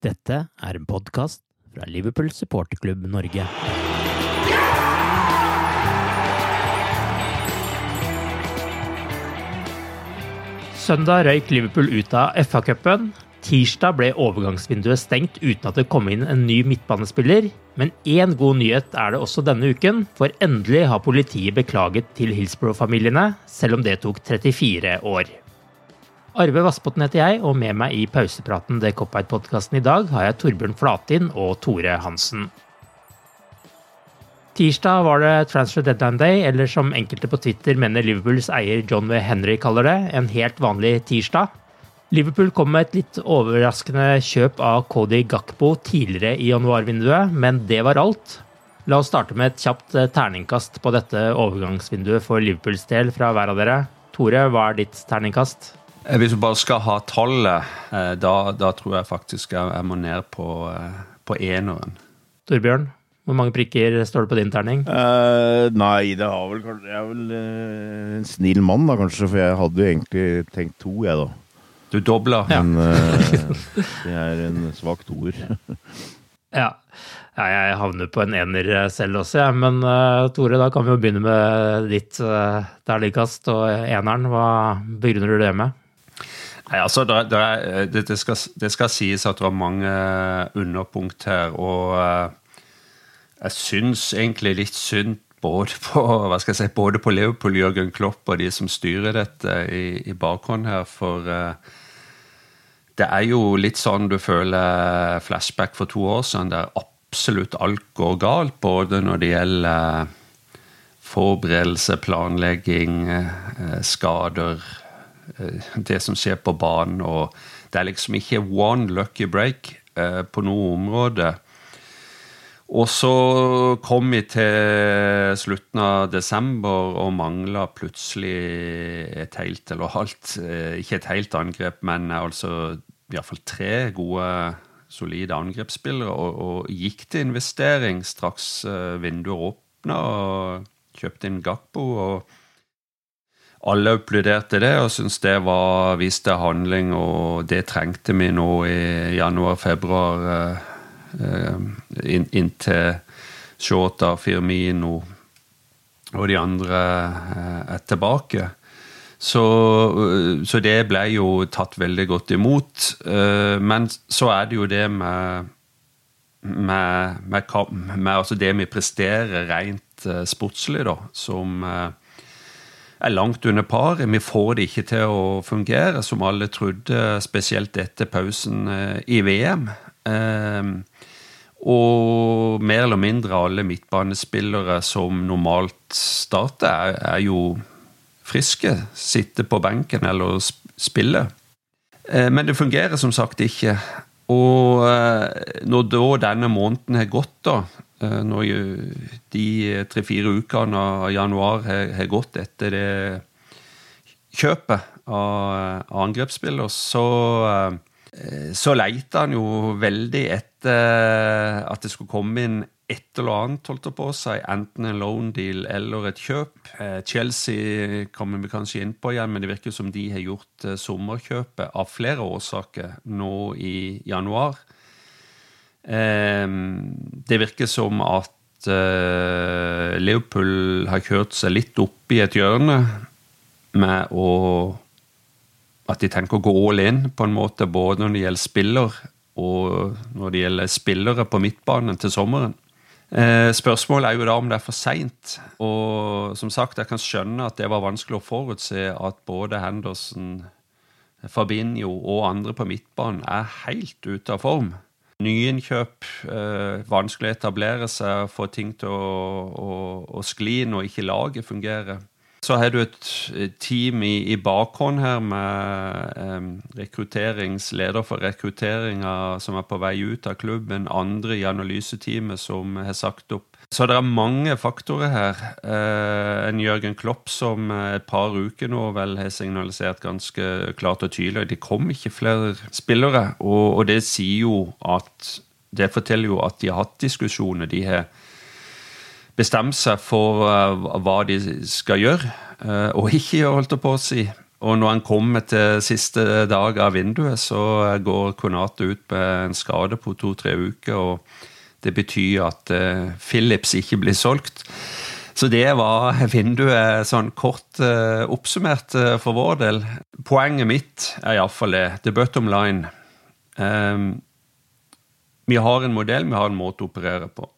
Dette er en podkast fra Liverpool supporterklubb Norge. Søndag røyk Liverpool ut av FA-cupen. Tirsdag ble overgangsvinduet stengt uten at det kom inn en ny midtbanespiller. Men én god nyhet er det også denne uken, for endelig har politiet beklaget til Hillsborough-familiene, selv om det tok 34 år. Arve Vassbotn heter jeg, og med meg i pausepraten til Cop-Out-podkasten i dag har jeg Torbjørn Flatin og Tore Hansen. Tirsdag var det Transfer Deadline Day, eller som enkelte på Twitter mener Liverpools eier John W. Henry kaller det, en helt vanlig tirsdag. Liverpool kom med et litt overraskende kjøp av Cody Gakpo tidligere i januarvinduet, men det var alt. La oss starte med et kjapt eh, terningkast på dette overgangsvinduet for Liverpools del fra hver av dere. Tore, hva er ditt terningkast? Eh, Hvis du bare skal ha tallet, eh, da, da tror jeg faktisk jeg, jeg må ned på, eh, på eneren. Torbjørn, hvor mange prikker står det på din terning? Uh, nei, det har vel Jeg er vel uh, en snill mann, da, kanskje, for jeg hadde jo egentlig tenkt to, jeg, da. Du dobler. Men uh, det er en svak toer. Ja. ja, jeg havner på en ener selv også, jeg. Men eh, Tore, da kan vi jo begynne med ditt uh, terningkast og eneren. Hva begrunner du det med? Nei, altså, det, er, det, det, skal, det skal sies at det var mange underpunkt her, og eh, jeg syns egentlig litt synd både på, hva skal jeg si, både på Leopold, Jørgen Klopp og de som styrer dette i, i bakhånd her, for eh, det er jo litt sånn du føler flashback for to år siden, der absolutt alt går galt, både når det gjelder forberedelse, planlegging, eh, skader, eh, det som skjer på banen. og Det er liksom ikke one lucky break eh, på noe område. Og så kom vi til slutten av desember og mangla plutselig et helt, eller halvt Ikke et helt angrep, men altså iallfall tre gode, solide angrepsspillere. Og, og gikk til investering straks vinduet åpna, og kjøpte inn Gakpo. og alle applauderte det og syntes det var viste handling, og det trengte vi nå i januar-februar. Inn, inntil Shota, Firmino og de andre er tilbake. Så, så, det ble jo tatt veldig godt imot. Men så er det jo det med, med, med, med altså det vi presterer rent sportslig, da, som er langt under par. Vi får det ikke til å fungere, som alle trodde, spesielt etter pausen i VM. Og mer eller mindre alle midtbanespillere som normalt starter, er, jo friske. Sitter på benken eller spiller. Men det fungerer som sagt ikke. Og når da denne måneden har gått, da, når de tre-fire ukene av januar har gått etter det kjøpet av, av angrepsspiller, så, så leita han jo veldig etter at det skulle komme inn et eller annet, holdt det på seg. Enten en loan deal eller et kjøp. Chelsea kommer vi kanskje inn på igjen, men det virker som de har gjort sommerkjøpet av flere årsaker nå i januar. Det virker som at Leopold har kjørt seg litt opp i et hjørne med å At de tenker å gå all in, på en måte, både når det gjelder spiller, og når det gjelder spillere på midtbanen til sommeren. Spørsmålet er jo da om det er for seint. Og som sagt, jeg kan skjønne at det var vanskelig å forutse at både Henderson, Fabinho og andre på midtbanen er helt ute av form nyinnkjøp, eh, vanskelig å etablere seg, få ting til å, å, å skli når ikke laget fungerer. Så har du et team i, i bakhånd her med eh, rekrutteringsleder for rekrutteringa som er på vei ut av klubben, andre i analyseteamet som har sagt opp. Så det er mange faktorer her. Eh, en Jørgen Klopp som et par uker nå vel har signalisert ganske klart og tydelig at det kom ikke flere spillere. Og, og det sier jo at Det forteller jo at de har hatt diskusjoner. De har bestemt seg for uh, hva de skal gjøre, uh, og ikke gjøre, holdt jeg på å si. Og når han kommer til siste dag av vinduet, så går Konate ut med en skade på to-tre uker. og Det betyr at uh, Philips ikke blir solgt. Så det var vinduet sånn kort uh, oppsummert uh, for vår del. Poenget mitt er iallfall det. The bottom line. Um, vi har en modell, vi har en måte å operere på.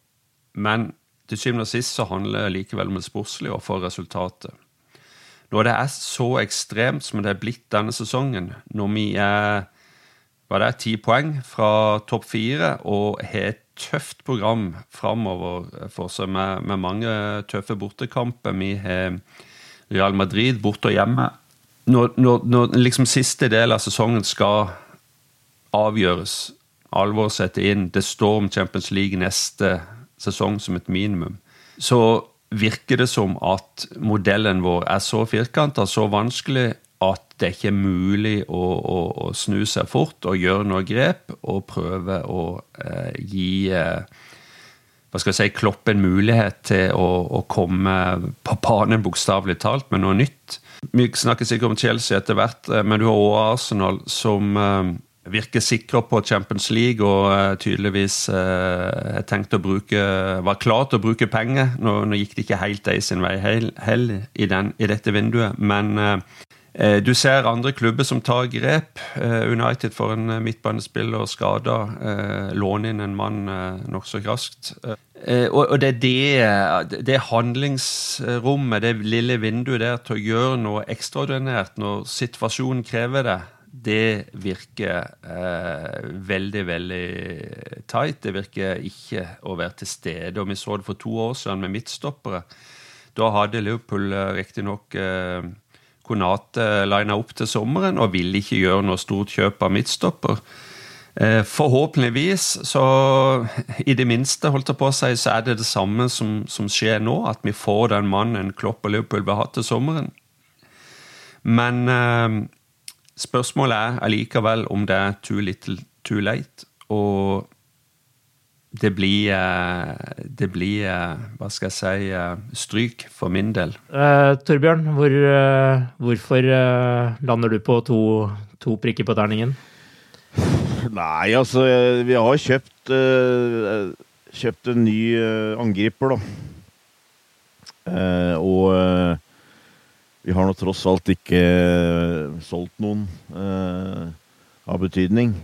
Men til syvende og sist så handler det likevel om det sportslige og for resultatet. Når det er så ekstremt som det er blitt denne sesongen, når vi er hva det er, ti poeng fra topp fire og har tøft program framover for seg med, med, mange tøffe bortekamper. Vi har Real Madrid borte og hjemme. Når, når, når liksom siste del av sesongen skal avgjøres, alvor setter inn, det står om Champions League neste sesong som et minimum, så virker det som at modellen vår er så firkanta, så vanskelig, det ikke er mulig å, å, å, snu seg fort og gjøre noe grep og prøve å eh, gi eh, hva skal jeg si, Klopp en mulighet til å, å komme på banen, bokstavelig talt, med noe nytt. Vi snakker sikkert om Chelsea etter hvert, eh, men du har også Arsenal som eh, virker sikre på Champions League og uh, tydeligvis uh, tenkt å bruke, var klar til å bruke penger. Nå, nå gikk det ikke helt de sin vei heller i, i, dette vinduet, men du ser andre klubber som tar grep. United får en midtbanespiller skada. Låne inn en mann nokså raskt. Og det er det, det handlingsrommet, det lille vinduet der til å gjøre noe ekstraordinært når situasjonen krever det det virker eh, veldig, veldig tight. Det virker ikke å være til stede. Og vi så det for to år siden med midtstoppere. Da hadde Liverpool eh, riktignok eh, Konate lina opp til sommeren og ville ikke gjøre noe stort kjøp av midtstopper. Eh, forhåpentligvis, så i det minste, holdt jeg på å si, så er det det samme som, som skjer nå. At vi får den mannen Klopp og Liverpool vil ha til sommeren. Men eh, Spørsmålet er allikevel om det er too little too late. Og det blir, eh, det blir eh, hva skal jeg si, eh, stryk for min del. Uh, Torbjørn, hvor, uh, hvorfor uh, lander du på to, to, prikker på terningen? Nei, altså Vi har kjøpt, kjøpt en ny angriper, da. og vi har nå tross alt ikke solgt noen uh, av betydning.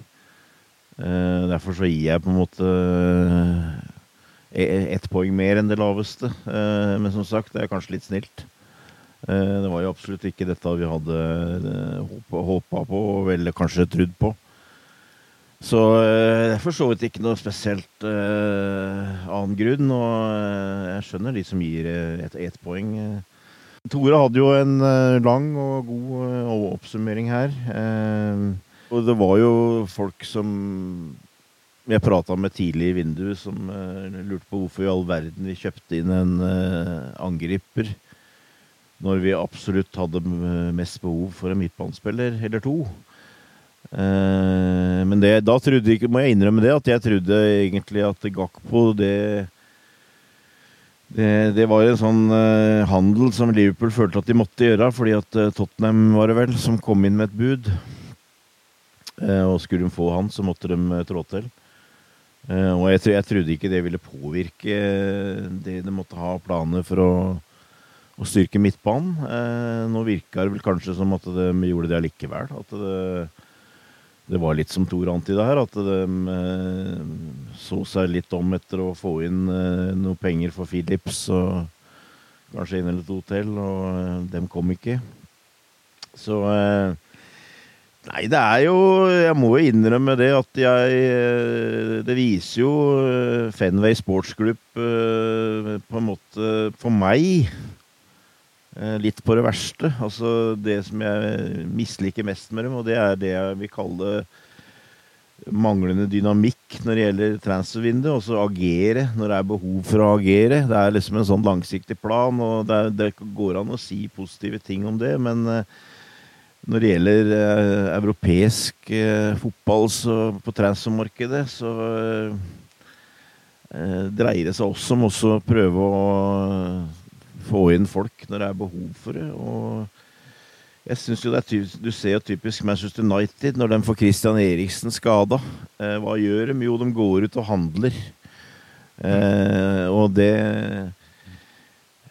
Uh, derfor så gir jeg på en måte ett poeng mer enn det laveste. men som sagt, det er kanskje litt snilt. det var jo absolutt ikke dette vi hadde håpa, på, og vel kanskje trudd på. Så det er for så vidt ikke noe spesielt annen grunn. Og jeg skjønner de som gir ett et poeng. Tore hadde jo en eh, lang og god eh, oppsummering her. Eh, og det var jo folk som jeg prata med tidlig i vinduet, som lurte på hvorfor i all verden vi kjøpte inn en angriper når vi absolutt hadde mest behov for en midtbanespiller eller to. Uh, men det, da trodde ikke, må jeg innrømme det, at jeg trodde egentlig at Gakpo det det, det var en sånn uh, handel som Liverpool følte at de måtte gjøre, fordi at uh, Tottenham var det vel, som kom inn med et bud. Uh, og skulle de få han, så måtte de trå til. og jeg, jeg, trodde ikke det ville påvirke det de måtte ha planer for å, å styrke midtbanen. nå virka det vel kanskje som at de gjorde det allikevel. At det, det var litt som Tor antyda her, at de eh, så seg litt om etter å få inn eh, noe penger for Philips og kanskje en eller to til, og eh, dem kom ikke. Så eh, Nei, det er jo Jeg må jo innrømme det at jeg eh, Det viser jo eh, Fenway Sports Group på en måte For meg Eh, litt på det verste. Altså det som jeg misliker mest med dem, og det er det jeg vil kalle manglende dynamikk når det gjelder transfervinduet. Også agere når det er behov for å agere. Det er liksom en sånn langsiktig plan, og det, er, det går an å si positive ting om det, men når det gjelder uh, europeisk uh, fotball så, på transfermarkedet, så dreier det seg også om å prøve å få inn folk når det er behov for det. og jeg synes jo det er Du ser jo typisk Manchester United når de får Christian Eriksen skada. Eh, hva gjør de? Jo, de går ut og handler. Eh, og det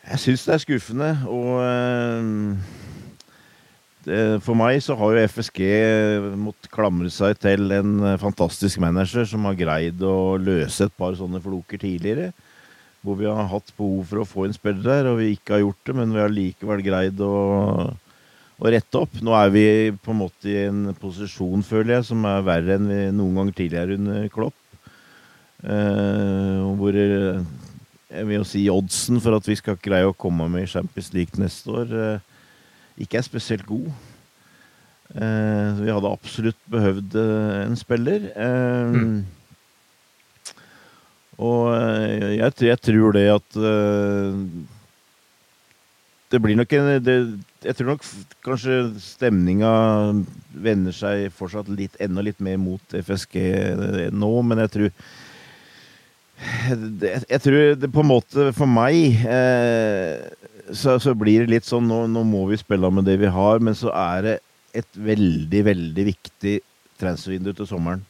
Jeg syns det er skuffende. Og eh, for meg så har jo FSG måttet klamre seg til en fantastisk manager som har greid å løse et par sånne floker tidligere hvor vi har hatt behov for å få en spiller der, og vi ikke har gjort det, men vi har likevel greid å, å rette opp. Nå er vi på en måte i en posisjon, føler jeg, som er verre enn vi noen gang tidligere under Klopp. Eh, hvor jeg vil jo si oddsen for at vi skal greie å komme med i Champions League neste år, eh, ikke er spesielt god. Eh, vi hadde absolutt behøvd eh, en spiller. Eh, mm. Og eh, jeg, jeg tror det at uh, Det blir nok en det, Jeg tror nok kanskje stemninga vender seg fortsatt litt, enda litt mer mot FSG eh, nå, men jeg tror det, jeg tror det på en måte for meg eh, så, så, blir det litt sånn nå, nå, må vi spille med det vi har, men så er det et veldig, veldig viktig transfervindu til sommeren.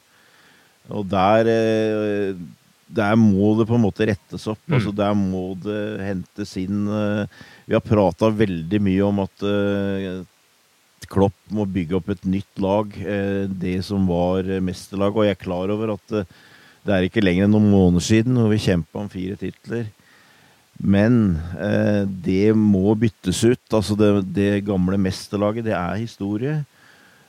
Og der eh, der må det på en måte rettes opp. Mm. altså Der må det hentes inn uh, Vi har prata veldig mye om at uh, Klopp må bygge opp et nytt lag. Det som var mesterlaget. Og jeg er klar over at det er ikke lenger enn noen måneder siden hvor vi kjempa om fire titler. Men det må byttes ut. Altså det, det, gamle mesterlaget, det er historie.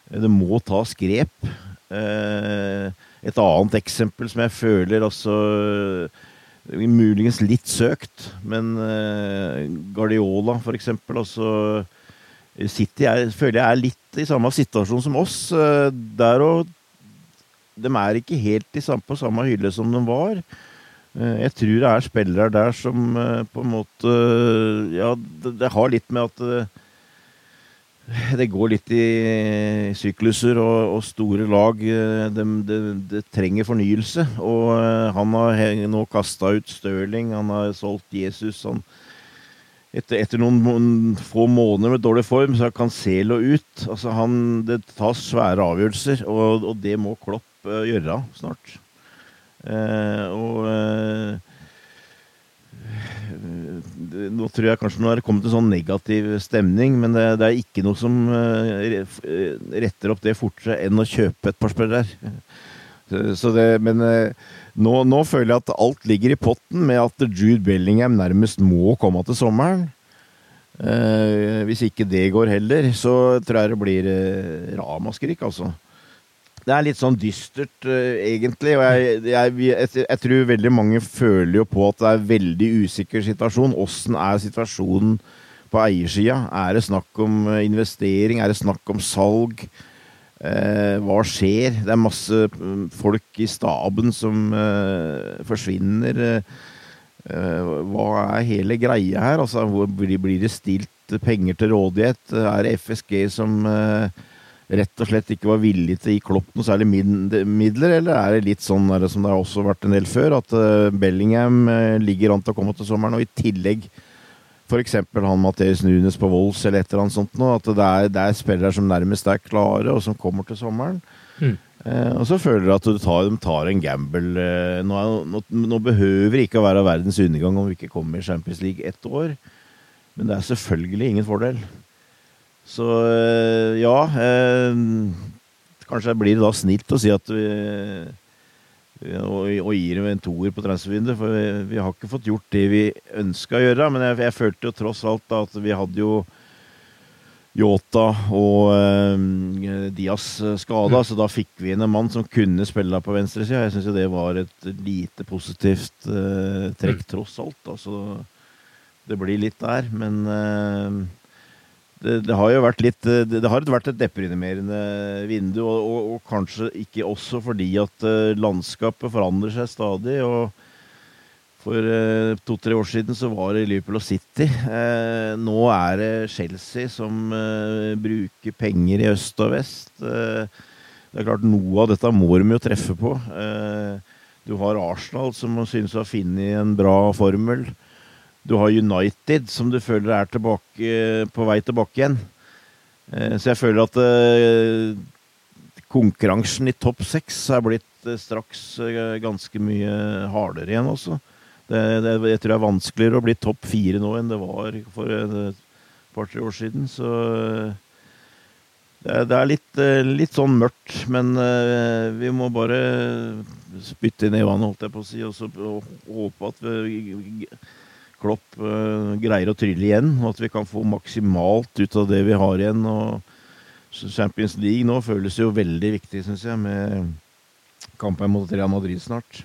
Det må tas grep. Eh, et annet eksempel som jeg føler altså Muligens litt søkt, men eh, Guardiola, for eksempel. Altså, City er, føler jeg er litt i samme situasjon som oss. Uh, der og De er ikke helt på samme hylle som de var. Uh, jeg tror det er spillere der som på en måte Ja, det, har litt med at det går litt i sykluser, og, og store lag det de, de, trenger fornyelse. Og eh, han har nå kasta ut Stirling, han har solgt Jesus. Han, etter, etter, noen få måneder med dårlig form, så er Cancelo ut. Altså han, det tas svære avgjørelser, og, og det må Klopp gjøre snart. Uh, og uh, nå tror jeg kanskje nå er det kommet en sånn negativ stemning, men det, det, er ikke noe som eh, retter opp det fortere enn å kjøpe et par spillere. Så det, men eh, nå, nå, føler jeg at alt ligger i potten med at Jude Bellingham nærmest må komme til sommeren. Eh, hvis ikke det går heller, så tror jeg det blir eh, ramaskrik, altså det er litt sånn dystert, uh, egentlig. Og jeg, jeg, jeg, jeg, tror veldig mange føler jo på at det er en veldig usikker situasjon. Åssen er situasjonen på eiersida? Er det snakk om eh, investering? Er det snakk om salg? Uh, hva skjer? Det er masse mm, folk i staben som uh, forsvinner. hva er hele greia her? Altså, blir, det stilt penger til rådighet? Er det FSG som eh, rett og slett ikke var villig til å gi Klopp noe særlig midler, eller er det litt sånn det som det har også vært en del før, at eh, Bellingham eh, ligger an til å komme til sommeren, og i tillegg f.eks. han Matheus Nunes på Wolls eller et eller annet sånt noe, at det er, det er spillere som nærmest er klare, og som kommer til sommeren. Mm. Eh, og så føler du at du tar, de tar en gamble. Eh, nå, nå, nå, behøver det ikke å være verdens undergang om vi ikke kommer i Champions League ett år, men det er selvfølgelig ingen fordel. Så eh, ja eh, Kanskje blir det da snilt å si at vi og, gir dem en toer på transfervinduet, for vi, vi, har ikke fått gjort det vi ønska å gjøre. Men jeg, jeg, følte jo tross alt da at vi hadde jo Yota og eh, Diaz skada, så da fikk vi inn en mann som kunne spille på venstresida. Jeg syns jo det var et lite positivt eh, trekk, mm. tross alt. Altså, det blir litt der, men eh, det, det, har jo vært litt eh, det, det, har vært et deprimerende vindu, og, og, og, kanskje ikke også fordi at uh, landskapet forandrer seg stadig. og For eh, to-tre år siden så var det Liverpool og City. Eh, nå er det Chelsea som bruker penger i øst og vest. det er klart Noe av dette må de jo treffe på. du har Arsenal som synes å ha funnet en bra formel. Du har United, som du føler er tilbake, på vei tilbake igjen. Eh, så jeg føler at eh, konkurransen i topp seks er blitt eh, straks ganske mye hardere igjen også. Det, det, jeg tror det er vanskeligere å bli topp fire nå enn det var for et par-tre år siden. Så det, er litt, litt, sånn mørkt. Men vi må bare spytte inn i vannet, holdt jeg på å si, og, så, og håpe at vi Klopp uh, greier å trylle igjen, og at vi kan få maksimalt ut av det vi har igjen. og Champions League nå føles jo veldig viktig, syns jeg, med kampen mot Real Madrid snart.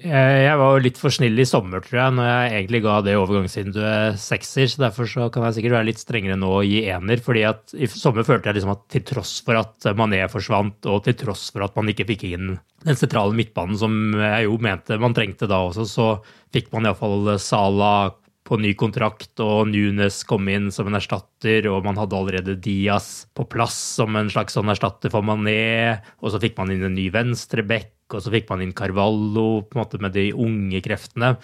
Jeg var jo litt for snill i sommer, tror jeg, når jeg egentlig ga det overgangsvinduet sekser. så Derfor så kan jeg sikkert være litt strengere nå og gi ener. fordi at i sommer følte jeg liksom at til tross for at Mané forsvant, og til tross for at man ikke fikk inn den sentrale midtbanen som jeg jo mente man trengte da også, så fikk man iallfall Salah på ny kontrakt, og Nunes kom inn som en erstatter, og man hadde allerede Diaz på plass som en slags sånn erstatter for Mané, og så fikk man inn en ny venstreback og så fikk man inn Carvalho på en måte med de unge kreftene.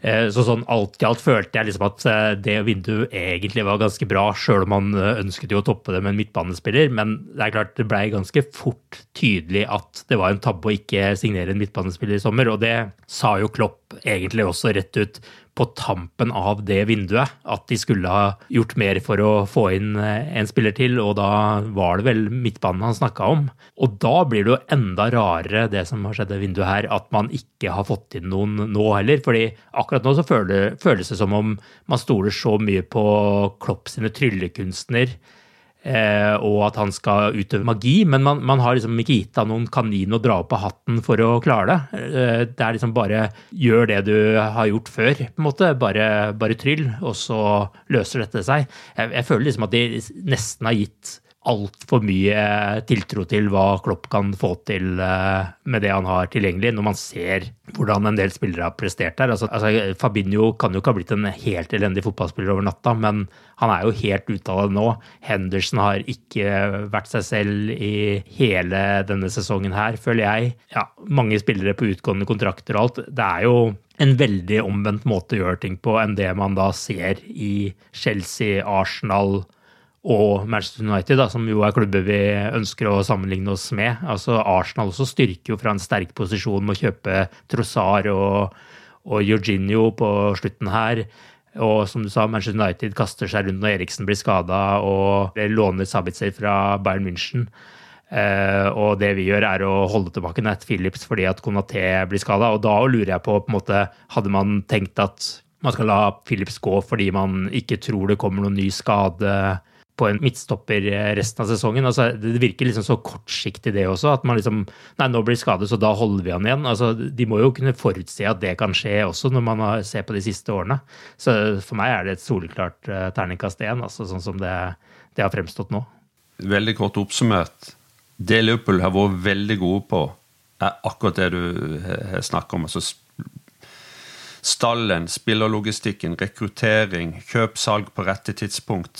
Eh, så sånn alt i alt følte jeg liksom at eh, det vinduet egentlig var ganske bra, sjøl om man eh, ønsket jo å toppe det med en midtbanespiller. Men det er klart det blei ganske fort tydelig at det var en tabbe å ikke signere en midtbanespiller i sommer. Og det sa jo Klopp egentlig også rett ut på tampen av det vinduet at de skulle ha gjort mer for å få inn eh, en spiller til, og da var det vel midtbanen han snakka om. Og da blir det jo enda rarere, det som har skjedd i vinduet her, at man ikke har fått inn noen nå heller. fordi akkurat nå så føles det som om man stoler så mye på Klopp sine tryllekunstner og at han skal utøve magi, men man, man har liksom ikke gitt han noen kanin å dra opp av hatten for å klare det. Eh, det er liksom bare gjør det du har gjort før, på en måte. Bare, bare tryll, og så løser dette seg. Jeg, jeg føler liksom at de nesten har gitt altfor mye tiltro til hva Klopp kan få til eh, med det han har tilgjengelig, når man ser hvordan en del spillere har prestert der. Altså, altså, Fabinho kan jo ikke ha blitt en helt elendig fotballspiller over natta, men han er jo helt ute av det nå. Henderson har ikke vært seg selv i hele denne sesongen her, føler jeg. Ja, mange spillere på utgående kontrakter og alt. Det er jo en veldig omvendt måte å gjøre ting på enn det man da ser i Chelsea, Arsenal, og Manchester United, da, som jo er klubber vi ønsker å sammenligne oss med. Altså Arsenal også styrker jo fra en sterk posisjon med å kjøpe Trossard og, og Eugenio på slutten her. Og som du sa, Manchester United kaster seg rundt når Eriksen blir skada og låner Sabitzer fra Bayern München. Eh, og det vi gjør, er å holde tilbake Nat Phillips fordi at Konaté blir skada. Og da lurer jeg på, på en måte, hadde man tenkt at man skal la Phillips gå fordi man ikke tror det kommer noen ny skade på en midtstopper eh, resten av sesongen. Altså, det virker liksom så kortsiktig, det også. At man liksom Nei, nå blir skadet, så da holder vi han igjen. Altså, de må jo kunne forutse at det kan skje også, når man ser på de siste årene. Så for meg er det et soleklart uh, terningkast én, altså, sånn som det, det har fremstått nå. Veldig kort oppsummert. Det Liverpool har vært veldig gode på, er akkurat det du snakker om. altså Stallen, spillerlogistikken, rekruttering, kjøp, salg på rette tidspunkt.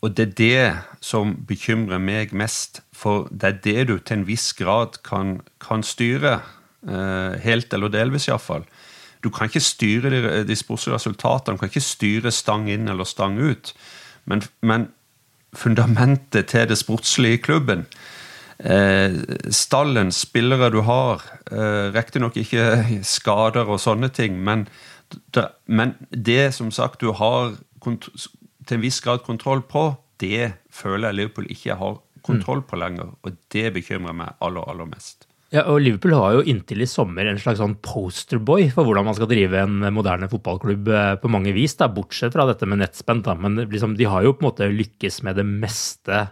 Og det er det som bekymrer meg mest, for det er det du til en viss grad kan, kan styre, eh, helt eller delvis iallfall. Du kan ikke styre de, de sportslige resultatene, du kan ikke styre stang inn eller stang ut, men, men fundamentet til det sportslige i klubben eh, Stallen, spillere du har, eh, riktignok ikke skader og sånne ting, men, men det som sagt du har til en viss grad kontroll på, det føler jeg Liverpool ikke har kontroll på lenger. Og det bekymrer meg aller, aller mest. Ja, og Liverpool har jo inntil i sommer en slags sånn posterboy for hvordan man skal drive en moderne fotballklubb eh, på mange vis, da, bortsett fra dette med nettspent. Men liksom, de har jo på en måte lykkes med det meste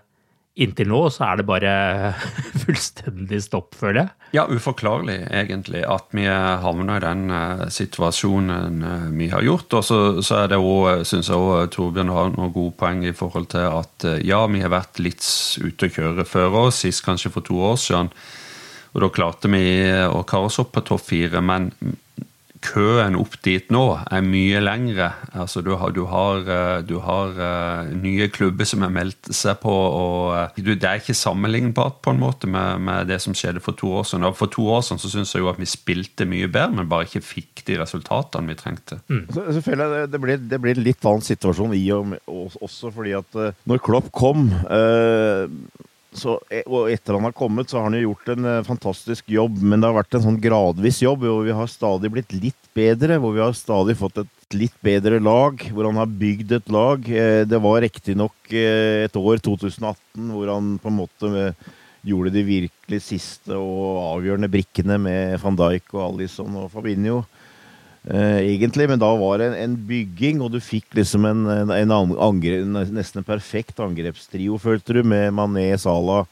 inntil nå, så er det bare fullstendig stopp, føler jeg. Ja, uforklarlig egentlig at vi havna i den uh, situasjonen uh, vi har gjort. Og så, så er det òg, syns jeg òg Torbjørn har noen gode poeng i forhold til at ja, vi har vært litt ute å kjøre før oss, sist kanskje for to år siden. Og da klarte vi å kare oss opp på topp fire, men køen opp dit nå er mye lengre. Altså, du har, du har, eh, du har uh, nye klubber som har meldt seg på. og du, Det er ikke sammenlignbart på en måte med, med, det som skjedde for to år siden. Og for to år siden så syns jeg jo at vi spilte mye bedre, men bare ikke fikk de resultatene vi trengte. Mm. Så, så føler jeg det blir, det blir en litt annen situasjon i og med, også fordi at når Klopp kom så, og etter han har kommet, så har han jo gjort en uh, fantastisk jobb, men det har vært en sånn gradvis jobb hvor vi har stadig blitt litt bedre, hvor vi har stadig fått et litt bedre lag, hvor han har bygd et lag. Uh, det var riktignok et år, 2018, hvor han på en måte gjorde de virkelig siste og avgjørende brikkene med van Dijk og Alison og Fabinho. Eh, egentlig, men da var det en, en, bygging, og du fikk liksom en, en, en angre, nesten en perfekt angrepstrio, følte du, med Mané, Salah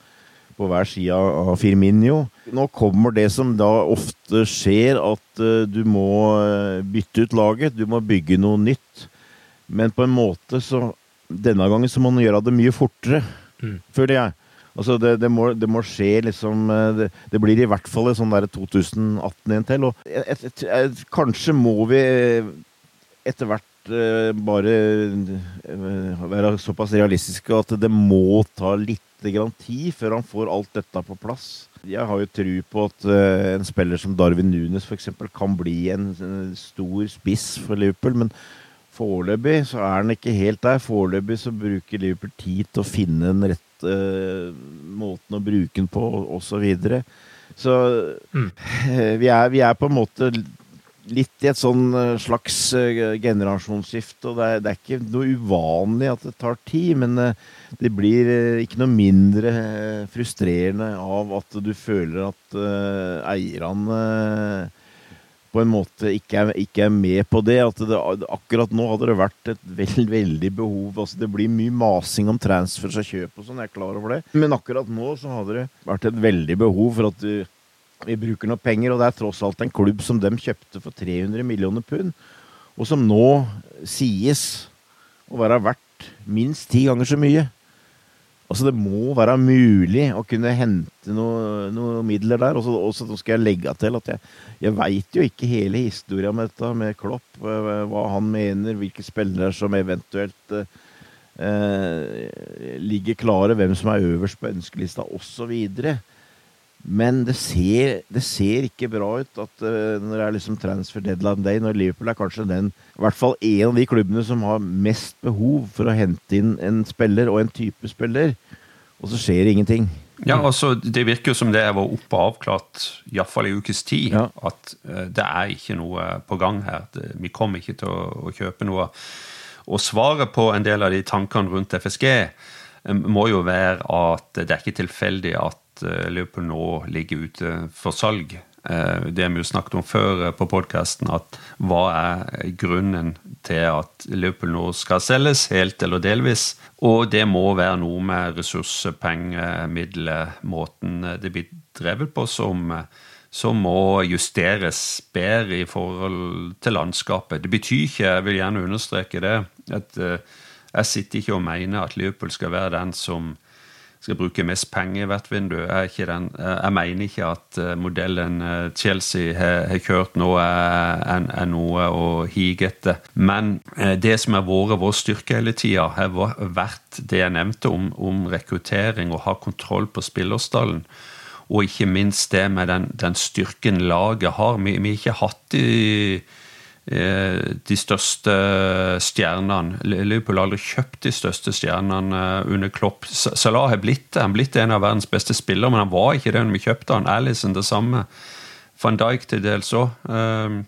på hver side av Firminio. Nå kommer det som da ofte skjer, at uh, du må uh, bytte ut laget. Du må bygge noe nytt. Men på en måte så Denne gangen så må man gjøre det mye fortere, mm. føler jeg. Altså det, det, må, det, må, skje liksom eh, det, det, blir i hvert fall et sånn der 2018 igjen til. Og et, et, et, kanskje må vi etter hvert uh, bare være såpass realistiske at det må ta litt grann tid før han får alt dette på plass. Jeg har jo tro på at en spiller som Darwin Nunes f.eks. kan bli en stor spiss for Liverpool. men Foreløpig så er han ikke helt der. Foreløpig så bruker Liverpool tid til å finne den rette uh, måten å bruke den på, osv. Så, videre. så mm. vi, er, vi, er, på en måte litt i et sånn eh, slags uh, generasjonsskifte. Og det er, det er, ikke noe uvanlig at det tar tid, men det blir ikke noe mindre frustrerende av at du føler at eierne på en måte ikke er, ikke er med på det. At det, akkurat nå hadde det vært et veld, veldig behov. Altså Det blir mye masing om transfers og kjøp og sånn, jeg er klar over det. Men akkurat nå så hadde det vært et veldig behov for at du, vi bruker noe penger. Og det er tross alt en klubb som de kjøpte for 300 millioner pund, og som nå sies å være verdt minst ti ganger så mye. Altså Det må være mulig å kunne hente noen noe midler der. Og så skal jeg legge til at jeg, jeg veit jo ikke hele historia med dette med Klopp. Eh, hva han mener, hvilke spillere som eventuelt eh, ligger klare, hvem som er øverst på ønskelista osv. Men det ser, det ser, ikke bra ut at uh, når det er liksom transfer deadline day, når Liverpool er kanskje den, i hvert fall en av de klubbene som har mest behov for å hente inn en spiller og en type spiller, og så skjer ingenting. Ja, altså Det virker jo som det var oppe og avklart, iallfall i ukes tid, ja. at uh, det er ikke noe på gang her. Det, vi kommer ikke til å, å, kjøpe noe. Og svaret på en del av de tankene rundt FSG um, må jo være at det er ikke tilfeldig at Eh, Liverpool nå ligger ute for salg. Eh, det vi jo snakket om før eh, på podkasten, at hva er grunnen til at Liverpool nå skal selges, helt eller delvis? Og det må være noe med ressurser, penger, midler, måten det blir drevet på, som, som må justeres bedre i forhold til landskapet. Det betyr ikke, jeg vil gjerne understreke det, at jeg sitter ikke og mener at Liverpool skal være den som skal bruke mest penger i hvert vindu. Jeg, den, jeg mener ikke at eh, modellen eh, Chelsea har, har kjørt nå, er, er, noe å hige etter. Men eh, det som har vært vår styrke hele tida, har vært det jeg nevnte om, om rekruttering og ha kontroll på spillerstallen. Og ikke minst det med den, den styrken laget har. Vi har ikke hatt i Eh, de største stjernene. Liverpool har aldri kjøpt de største stjernene eh, under Klopp. Salah har blitt det. Han er blitt en av verdens beste spillere, men han var ikke det når vi kjøpte han. Alison det samme. Van Dijk til dels òg. Eh,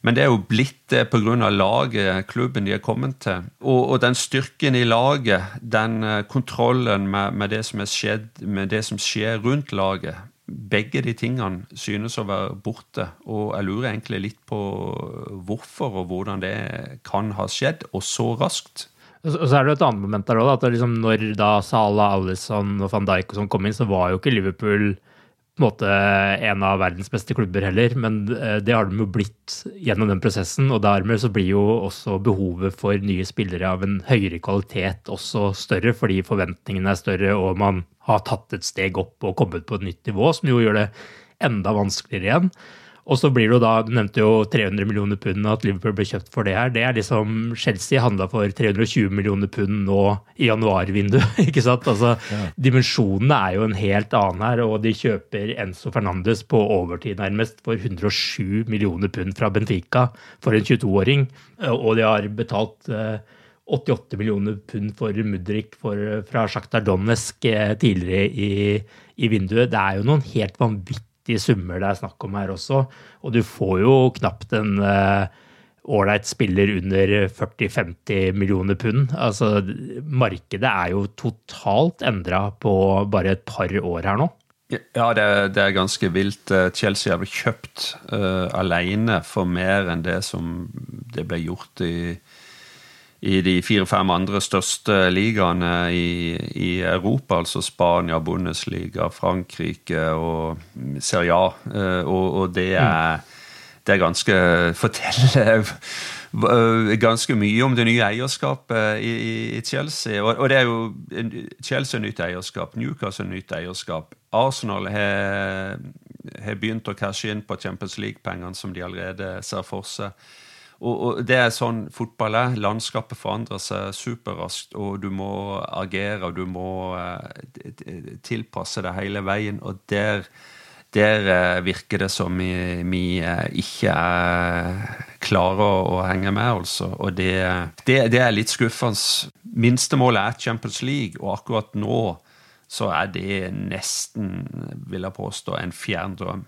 men det er jo blitt det pga. laget, klubben de er kommet til. Og, og, den styrken i laget, den kontrollen med, med, det som er skjedd, med det som skjer rundt laget, begge de tingene synes å være borte. Og jeg lurer egentlig litt på hvorfor og hvordan det kan ha skjedd, og så raskt. Og så er det et annet moment der òg, liksom når da Salah, Alison og van Dijk og sånn kom inn, så var jo ikke Liverpool måte en av verdens beste klubber heller, men eh, det har de jo blitt gjennom den prosessen. Og dermed så blir jo også behovet for nye spillere av en høyere kvalitet også større, fordi forventningene er større, og man har tatt et steg opp og kommet på et nytt nivå, som jo gjør det enda vanskeligere igjen. Og så blir det jo da, Du nevnte jo 300 millioner pund, at Liverpool ble kjøpt for det her. Det er liksom Chelsea handla for 320 millioner pund nå i januarvinduet. ikke sant? Altså, ja. Dimensjonene er jo en helt annen her, og de kjøper Enzo Fernandes på overtid nærmest for 107 millioner pund fra Benfica for en 22-åring. Og de har betalt 88 millioner pund for Mudrik for, fra Sjaktar Donetsk eh, tidligere i, i, vinduet. Det er jo noen helt vanvittige summer det er snakk om her også. Og du får jo knapt en uh, ålreit spiller under 40-50 millioner pund. Altså, markedet er jo totalt endra på bare et par år her nå. Ja, det, det er ganske vilt. Eh, Chelsea har blitt kjøpt uh, alene for mer enn det som det ble gjort i, i de fire-fem andre største ligaene i, i, Europa, altså Spania, Bundesliga, Frankrike og Serie A. Uh, og, og det er det er ganske forteller eh, ganske mye om det nye eierskapet i, i Chelsea. Og, og, det er jo Chelsea nytt eierskap, Newcastle nytt eierskap. Arsenal har, har begynt å cashe inn på Champions League-pengene som de allerede ser for seg. Og, og, Det er sånn fotball er. Landskapet forandrer seg superraskt, og du må agere, og du må uh, tilpasse deg hele veien. Og der der eh, virker det som vi, vi eh, ikke klarer å henge med, altså. Og det, det, det er litt skuffende. Minstemålet er Champions League, og akkurat nå så er det nesten, vil jeg påstå, en fjern drøm.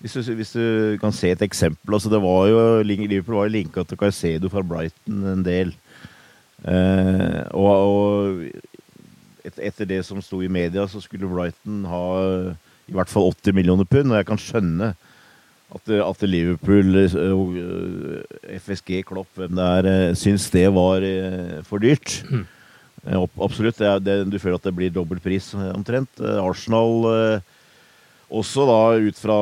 Hvis du, hvis du, kan se et eksempel altså det var jo, Liverpool var jo linka til Caicedo fra Brighton en del. Eh, og, og et, etter det som sto i media, så skulle Brighton ha i hvert fall 80 millioner pund. Og jeg kan skjønne at, at Liverpool, og FSG, Klopp, hvem det er, eh, syns det var eh, for dyrt. Mm. Absolutt. Det er, det, du føler at det blir dobbel pris omtrent. Arsenal også da ut fra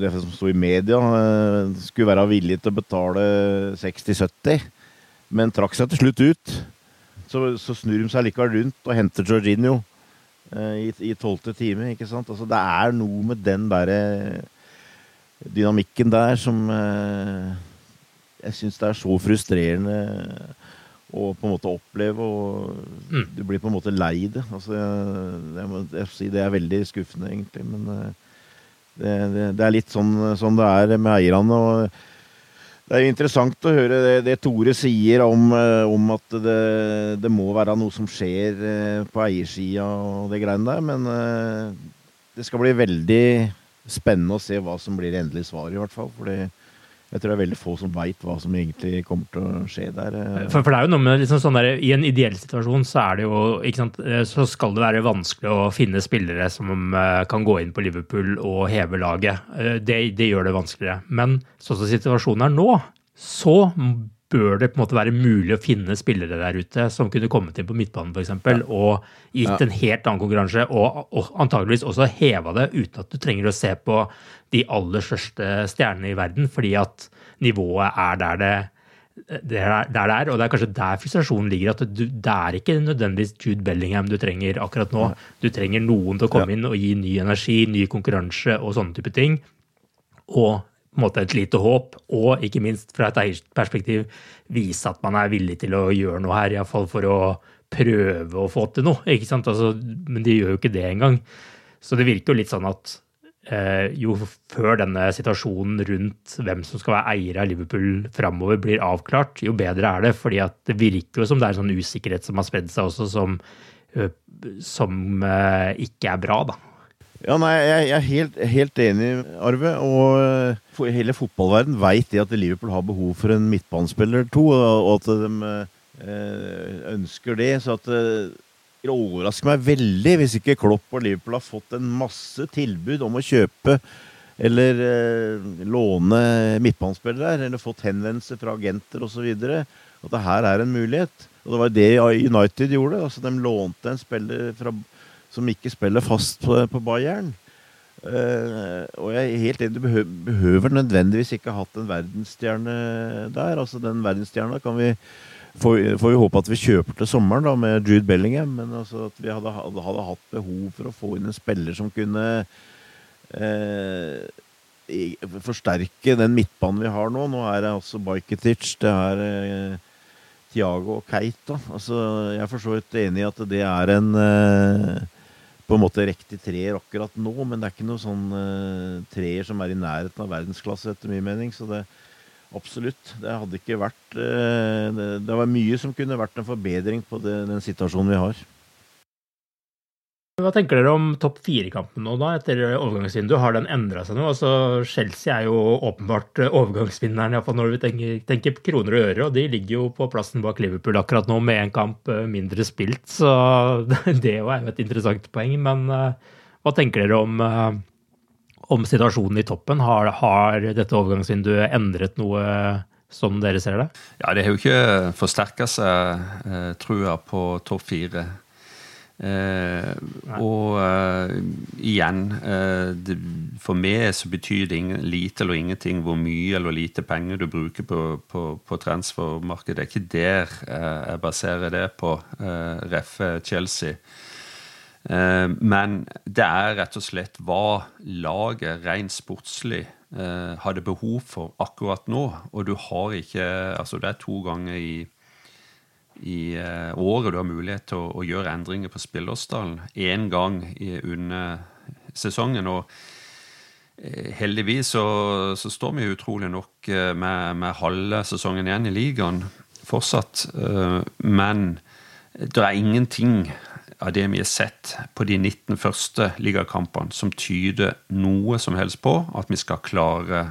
det som sto i media, skulle være villig til å betale 60-70, men trakk seg til slutt ut. Så, så snur de seg likevel rundt og henter Jorginho Eh, i tolvte time. ikke sant? Altså, det er noe med den derre dynamikken der som eh, jeg syns det er så frustrerende å på en måte oppleve. og mm. Du blir på en måte lei det. Altså, jeg, jeg må jeg si det er veldig skuffende, egentlig. Men eh, det, det, det er litt sånn, sånn, det er med eierne. og det er jo interessant å høre det, det Tore sier om, eh, om at det, det, må være noe som skjer eh, på eiersida og det greiene der, men det skal bli veldig spennende å se hva som blir endelig svar, i hvert fall. fordi jeg tror det er veldig få som veit hva som egentlig kommer til å skje der. For, for det er jo noe med liksom sånn der, I en ideell situasjon så, er det jo, sant, så skal det være vanskelig å finne spillere som kan gå inn på Liverpool og heve laget. Det, det gjør det vanskeligere. Men sånn som situasjonen er nå, så bør det på en måte være mulig å finne spillere der ute som kunne kommet inn på midtbanen f.eks. Ja. og gitt ja. en helt annen konkurranse, og, og antageligvis også heva det uten at du trenger å se på de aller største stjernene i verden, fordi at nivået er der det, det er, der det er. Og det er kanskje der frustrasjonen ligger. at du, Det er ikke nødvendigvis Jude Bellingham du trenger akkurat nå. Du trenger noen til å komme ja. inn og gi ny energi, ny konkurranse og sånne type ting. Og måte et lite håp, og ikke minst fra et eierperspektiv vise at man er villig til å gjøre noe her, iallfall for å prøve å få til noe. ikke sant? Altså, men de gjør jo ikke det engang. Så det virker jo litt sånn at eh, jo før denne situasjonen rundt hvem som skal være eier av Liverpool framover blir avklart, jo bedre er det. fordi at det virker jo som det er en sånn usikkerhet som har spredd seg også, som, som eh, ikke er bra, da. Ja, nei, Jeg er helt, helt enig, Arve. Og eh, hele fotballverden veit det at Liverpool har behov for en midtbanespiller to, og at de eh, ønsker det. Så at eh, det overrasker meg veldig hvis ikke Klopp og Liverpool har fått en masse tilbud om å kjøpe eller låne midtbanespillere, eller fått henvendelser fra agenter osv. At det her er en mulighet. Og det var det United gjorde. altså De lånte en spiller fra som ikke spiller fast på, på Bayern. Uh, og jeg er helt enig, du behøver, behøver nødvendigvis ikke ha hatt en verdensstjerne der. altså Den verdensstjerna kan vi får, får vi håpe at vi kjøper til sommeren da med Jude Bellingham. Men altså at vi hadde, hadde, hadde, hatt behov for å få inn en spiller som kunne uh, forsterke den midtbanen vi har nå. Nå er det altså Bajketic, det er uh, Tiago og Keita. Altså, jeg er for så vidt enig i at det er en på en måte riktig treer akkurat nå, men det er ikke noen sånn uh, treer som er i nærheten av verdensklasse, etter min mening. Så det absolutt. Det hadde ikke vært uh, det, det, var mye som kunne vært en forbedring på det, den situasjonen vi har. Hva tenker dere om topp fire-kampen nå, da, etter overgangsvinduet? Har den endra seg nå? Altså, Chelsea er jo åpenbart overgangsvinneren, iallfall når vi tenker, tenker kroner og øre. Og de ligger jo på plassen bak Liverpool akkurat nå med én kamp eh, mindre spilt. Så det er jo et interessant poeng. Men uh, hva tenker dere om, om situasjonen i toppen? Har, har dette overgangsvinduet endret noe? Sånn dere ser det? Ja, Det har jo ikke forsterka seg, eh, trua på topp fire. Eh, og eh, igjen eh, det, For meg så betyr det ingen, lite eller ingenting hvor mye eller lite penger du bruker på, på, på transfermarkedet. Det er ikke der uh, jeg baserer det på, ref. Chelsea. men det er rett og slett hva laget rent sportslig hadde behov for akkurat nå. Og du har ikke Altså, det er to ganger i i uh, året du har mulighet til å, å gjøre endringer på Spillersdalen. Én gang i, under sesongen. Og uh, heldigvis så, så, står vi utrolig nok uh, med, med, halve sesongen igjen i ligaen fortsatt. men det er ingenting av det vi har sett på de 19 første ligakampene som tyder noe som helst på at vi skal klare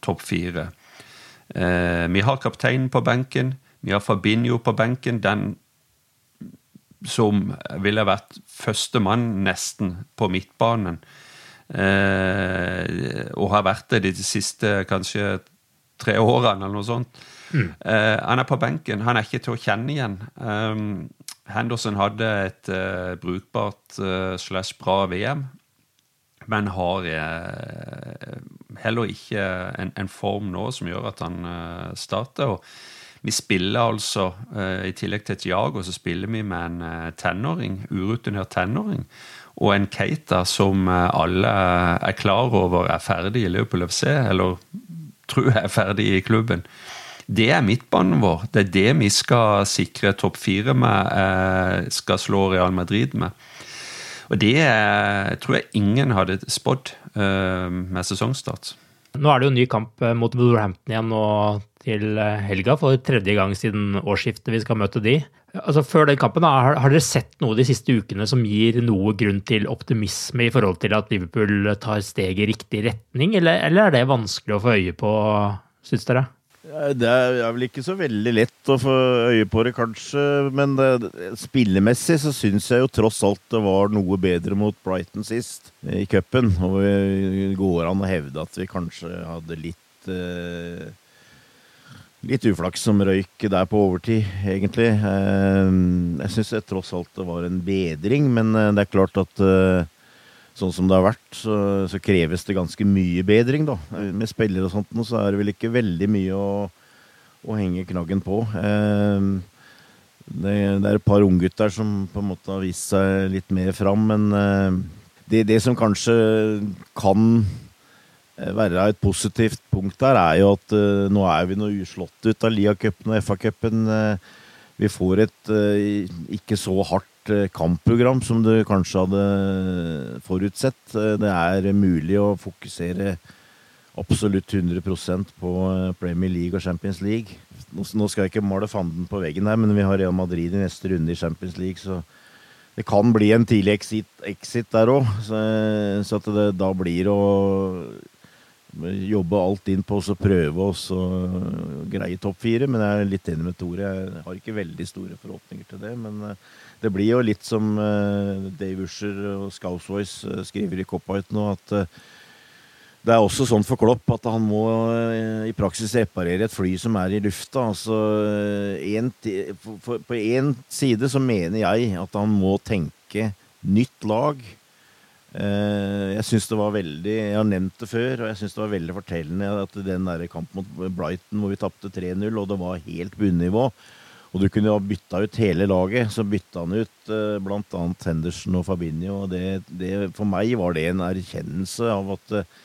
topp fire. vi har kapteinen på benken. Vi har Fabinho på benken, den som ville vært førstemann nesten på midtbanen. Eh, og har vært det de siste kanskje tre årene, eller noe sånt. Mm. Eh, han er på benken. Han er ikke til å kjenne igjen. Um, Henderson hadde et uh, brukbart uh, slash bra VM, men har uh, heller ikke en, en, form nå som gjør at han starter. og vi spiller altså, eh, i tillegg til et Jago, så spiller vi med en eh, tenåring, urutinert tenåring. Og en Keita som eh, alle er klar over er ferdig i Liverpool FC, eller tror jeg er ferdig i klubben. Det er midtbanen vår. Det er det vi skal sikre topp fire med, skal slå Real Madrid med. Og det tror jeg ingen hadde spådd med sesongstart. Nå er det jo en ny kamp mot Wolverhampton igjen nå til eh, helga for tredje gang siden årsskiftet vi skal møte de. Altså Før den kampen, har, har, dere sett noe de siste ukene som gir noe grunn til optimisme i forhold til at Liverpool tar steg i riktig retning, eller, eller er det vanskelig å få øye på, syns dere? Det er vel ikke så veldig lett å få øye på det, kanskje. Men det, spillemessig så syns jeg jo tross alt det var noe bedre mot Brighton sist i cupen. Og det går an å hevde at vi kanskje hadde litt eh, Litt uflaks som røyk der på overtid, egentlig. Eh, jeg syns tross alt det var en bedring, men eh, det er klart at eh, sånn som det har vært, så, så kreves det ganske mye bedring, da. Med spillere og sånt, så er det vel ikke veldig mye å, å henge knaggen på. Det, det er et par unggutter som på en måte har vist seg litt mer fram, men det, det som kanskje kan være et positivt punkt der, er jo at uh, nå er vi noe uslått ut av Lia-cupen og FA-cupen. Uh, vi får et uh, ikke så hardt kampprogram som du kanskje hadde forutsett. det er mulig å fokusere absolutt 100% på Premier League og Champions League. Nå, nå skal jeg ikke male fanden på veggen her, men vi har Real Madrid i neste runde i Champions League, så det kan bli en tidlig exit, exit der òg. Så, så, det da blir å jobbe alt inn på oss og prøve oss å greie topp fire. Men jeg er litt enig med Tore. Jeg har ikke veldig store forhåpninger til det. Men eh, det blir jo litt som eh, Dave Usher og Scousewise eh, skriver i Cop-Out nå, at det er også sånn for Klopp at han må i praksis reparere et fly som er i lufta. Altså, en, på én side så mener jeg at han må tenke nytt lag jeg syns det var veldig Jeg har nevnt det før, og jeg syns det var veldig fortellende at den der kampen mot Brighton hvor vi tapte 3-0, og det var helt bunnivå, og du kunne ha bytta ut hele laget, så bytta han ut eh, bl.a. Henderson og Fabinho. Og det, det, for meg var det en erkjennelse av at eh,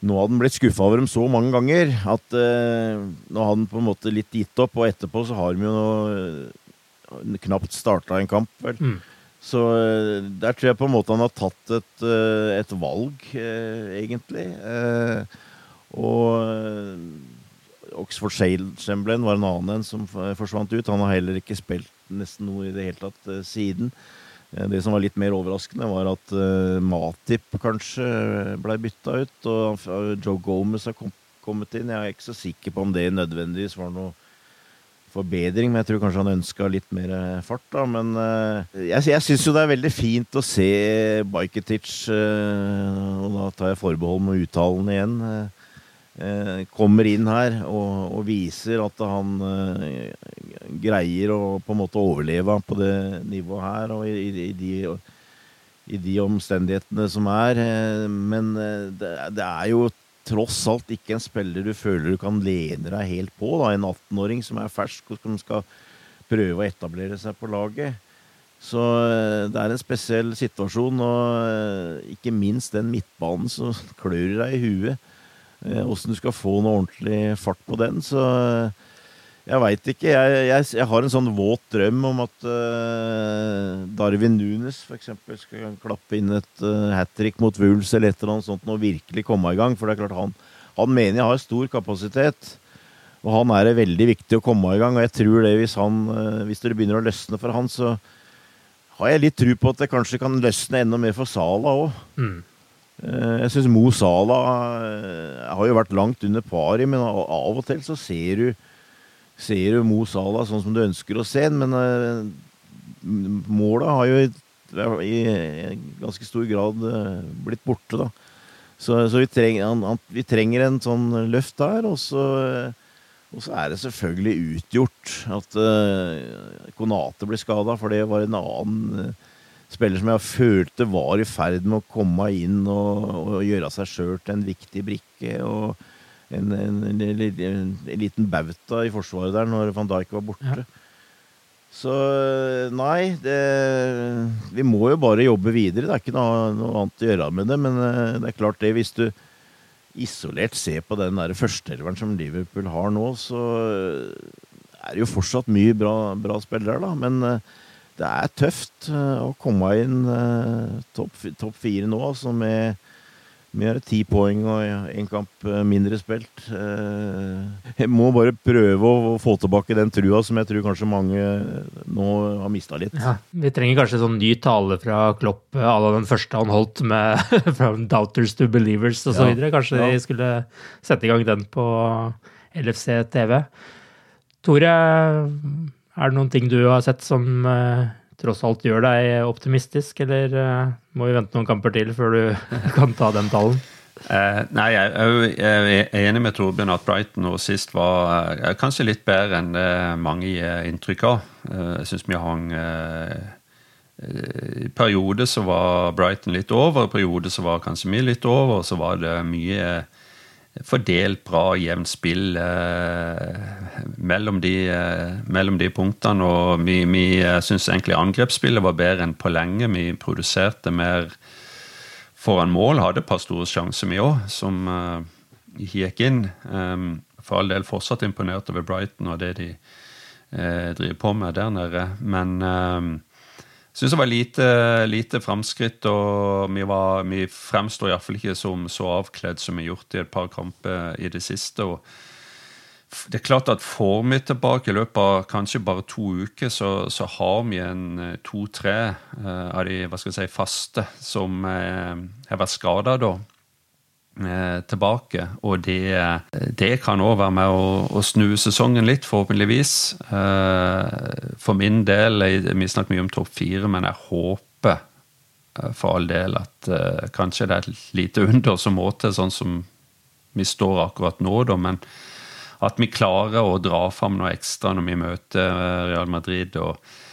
nå hadde han blitt skuffa over dem så mange ganger at eh, nå hadde han på en måte litt gitt opp, og etterpå så har de jo uh, knapt starta en kamp, vel. Mm. Så eh, der tror jeg på en måte han har tatt et, eh, et valg, eh, egentlig. Og Oxford Chamberlain var en annen en som forsvant ut. Han har heller ikke spilt nesten noe i det hele tatt siden. Det som var litt mer overraskende, var at Matip kanskje ble bytta ut. Og Joe Gomez har kommet inn. Jeg er ikke så sikker på om det nødvendigvis var noe forbedring, men jeg tror kanskje han ønska litt mer eh, fart. da, Men uh, jeg, jeg syns jo det er veldig fint å se Bajketic, uh, og da tar jeg forbehold med uttalen igjen. Kommer inn her og, og, viser at han greier å på en måte overleve på det nivået her og i, i, i, de, i de, omstendighetene som er. Men det, er jo tross alt ikke en spiller du føler du kan lene deg helt på. Da. En 18-åring som er fersk og som skal prøve å etablere seg på laget. Så det er en spesiell situasjon, og ikke minst den midtbanen som klør deg i huet. Åssen du skal få noe ordentlig fart på den. Så jeg veit ikke. Jeg, jeg, jeg, har en sånn våt drøm om at uh, Darwin Nunes f.eks. skal klappe inn et uh, hat trick mot Wools eller et eller annet sånt og virkelig komme i gang. For det er klart han, han mener jeg har stor kapasitet. Og han er det veldig viktig å komme i gang. Og jeg tror det hvis, han, uh, hvis det begynner å løsne for han, så har jeg litt tro på at det kanskje kan løsne enda mer for Sala òg. Mm. Jeg syns Mo Sala har jo vært langt under pari, men av og til så ser du ser jo Mo Salah sånn som du ønsker å se ham, men uh, målet har jo i, i, ganske stor grad uh, blitt borte, da. Så, så vi, trenger, han, han, vi, trenger, en sånn løft der, og så, uh, og så er det selvfølgelig utgjort at Konate blir skada, for det var en annen spiller som jeg følte var i ferd med å komme inn og, og gjøre seg sjøl til en viktig brikke. og en, en, en, en, liten bauta i forsvaret der når van Dijk var borte. Ja. Så nei, det, vi må jo bare jobbe videre. Det er ikke noe, noe, annet å gjøre med det. Men eh, det er klart det, hvis du isolert ser på den førsteelveren som Liverpool har nå, så er det jo fortsatt mye bra, bra spillere, da. Men eh, det er tøft eh, å komme inn topp top fire nå, altså med vi har ti poeng og én kamp eh, mindre spilt. Eh, jeg må bare prøve å få tilbake den trua som jeg tror kanskje mange nå har mista litt. Ja, vi trenger kanskje sånn ny tale fra Klopp à la den første han holdt med From Doubters to Believers osv. Ja, videre. kanskje ja. de skulle sette i gang den på LFC TV. Tore, er det noen ting du har sett som eh, tross alt gjør deg optimistisk, eller uh, må vi vente noen kamper til før du kan ta den tallen? Uh, nei, jeg, jeg, er enig med Torbjørn at Brighton nå sist var uh, kanskje litt bedre enn det mange gir inntrykk av. jeg syns vi hang I perioder så var Brighton litt over, i perioder så var kanskje vi litt over, og så var det mye fordelt bra, jevnt spill eh, mellom, de, eh, mellom, de, punktene. Og vi, vi eh, syns egentlig angrepsspillet var bedre enn på lenge. Vi produserte mer foran mål. Hadde et par store sjanser, vi òg, som eh, gikk inn. Um, for all del fortsatt imponert over Brighton og det de eh, driver på med der nede. Men um, syns det var lite, lite framskritt, og vi, var, vi fremsto iallfall ikke som så avkledd som vi har gjort i et par kamper i det siste. og det er klart at Får vi tilbake i løpet av kanskje bare to uker, så, så har vi en eh, to-tre uh, av de hva skal jeg si, faste som uh, har vært skada da. Eh, tilbake. Og det, det kan òg være med å, å, snu sesongen litt, forhåpentligvis. Eh, for min del Vi snakker mye om topp fire, men jeg håper eh, for all del at kanskje det er et lite under som må til, sånn som vi står akkurat nå, da. Men at vi klarer å dra fram noe ekstra når vi møter Real Madrid. og Eh,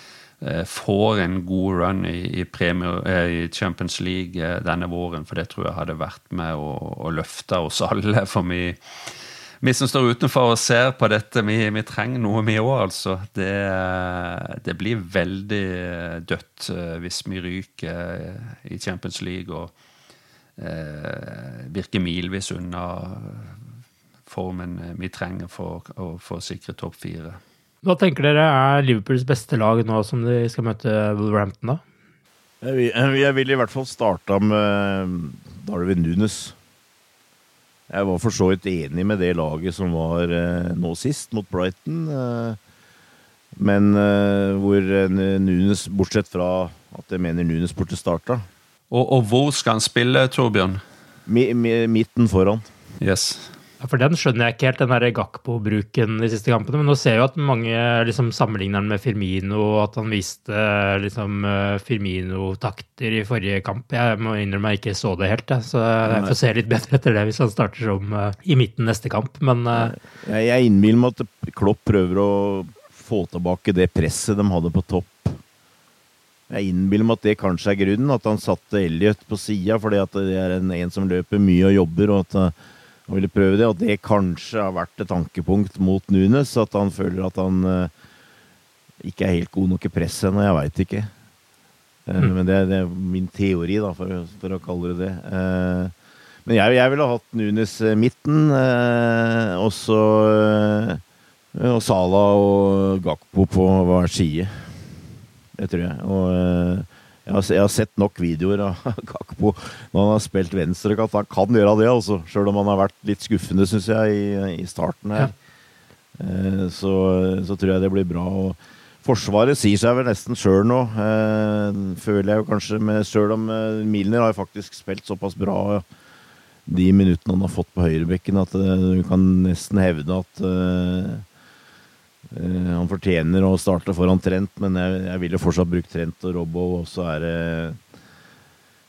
får en god run i, eh, Champions League eh, denne våren. For det tror jeg hadde vært med å, å løfte oss alle. For vi, vi, som står utenfor og ser på dette, vi, vi trenger noe, vi òg, altså. Det, det, blir veldig dødt hvis vi ryker i Champions League og eh, virker milvis unna formen vi trenger for å sikre topp fire. Hva tenker dere er Liverpools beste lag nå som de skal møte Wolverhampton, da? Jeg vil, jeg vil i hvert fall starte med Darwin Nunes. Jeg var for så vidt enig med det laget som var eh, nå sist, mot Brighton. Eh, men eh, hvor Nunes, bortsett fra at jeg mener Nunes burde starta. Og, og, hvor skal han spille, Torbjørn? Mi, mi, midten foran. Yes. Ja, for Den skjønner jeg ikke helt, den der Gakpo-bruken de siste kampene. Men nå ser jeg jo at mange liksom, sammenligner den med Firmino, og at han viste liksom, Firmino-takter i forrige kamp. Jeg må innrømme jeg ikke så det helt, så jeg får se litt bedre etter det hvis han starter som uh, i midten neste kamp. Men uh, Jeg, jeg innbiller meg at Klopp prøver å få tilbake det presset de hadde på topp. Jeg innbiller meg at det kanskje er grunnen, at han satte Elliot på sida fordi at det er en, en, som løper mye og jobber. og at uh, han ville prøve det, og det kanskje har vært et tankepunkt mot Nunes. At han føler at han uh, ikke er helt god nok i presset ennå. Jeg veit ikke. Uh, mm. Men det, det, er min teori, da, for, for å kalle det det. Uh, men jeg, jeg, ville hatt Nunes midten, og så Og Sala og Gakpo på hver side. Det tror jeg. Og jeg har, jeg har, sett nok videoer av Kakpo når han har spilt venstrekant. Han kan gjøre det, altså. Sjøl om han har vært litt skuffende, syns jeg, i, i, starten her. Eh, så, så, tror jeg det blir bra. Og Forsvaret sier seg vel nesten sjøl nå, eh, føler jeg jo kanskje. Sjøl om eh, Milner har faktisk spilt såpass bra de minuttene han har fått på høyrebekken, at eh, du kan nesten hevde at eh, han fortjener å starte foran Trent, men jeg, jeg jo fortsatt bruke Trent og Robbo. Og så er det,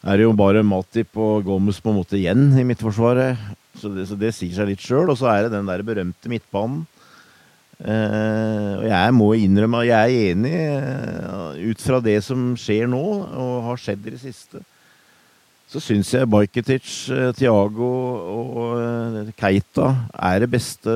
er det jo bare Matip og Gomez på en måte igjen i midtforsvaret. Så det, så det sier seg litt sjøl. Og så er det den der berømte midtbanen. Eh, og jeg må innrømme at jeg er enig uh, ut fra det som skjer nå, og har skjedd i det siste. Så syns jeg Bajketic, Tiago og Keita er det beste